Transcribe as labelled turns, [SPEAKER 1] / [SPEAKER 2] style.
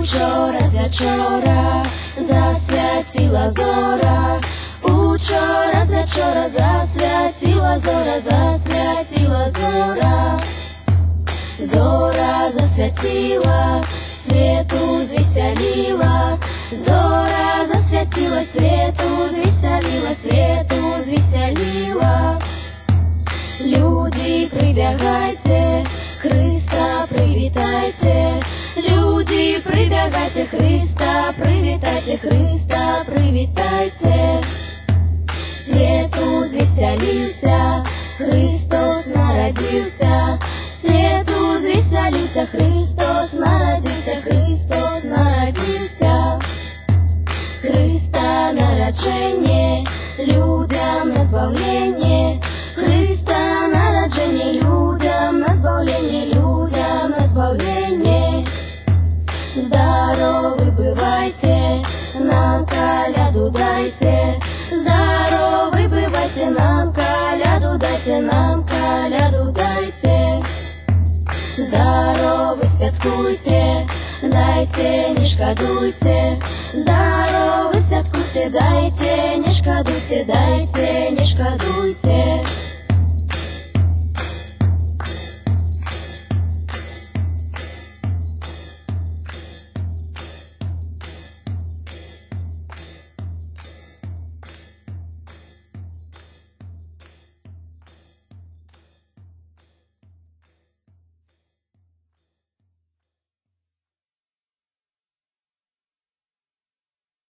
[SPEAKER 1] Учора свячора засвятила зора, Учора свячора засвятила зора, засвятила зора, Зора засвятила, свету звеселила, Зора засвятила, свету звеселила, свету звеселила. Люди, прибягайте, Христа привітайте, люди, прибягайте, Христа, привітайте, Христа, привітайте. Свету звеселился, Христос народился, Свету звеселился, Христос народился, Христос народился. Христа нараджение, людям на збавление, коляду дайте, Здоровы бывайте, нам коляду дайте, нам коляду дайте. Здоровы святкуйте, дайте, не шкодуйте. Здоровы святкуйте, дайте, не шкодуйте, дайте, не шкодуйте.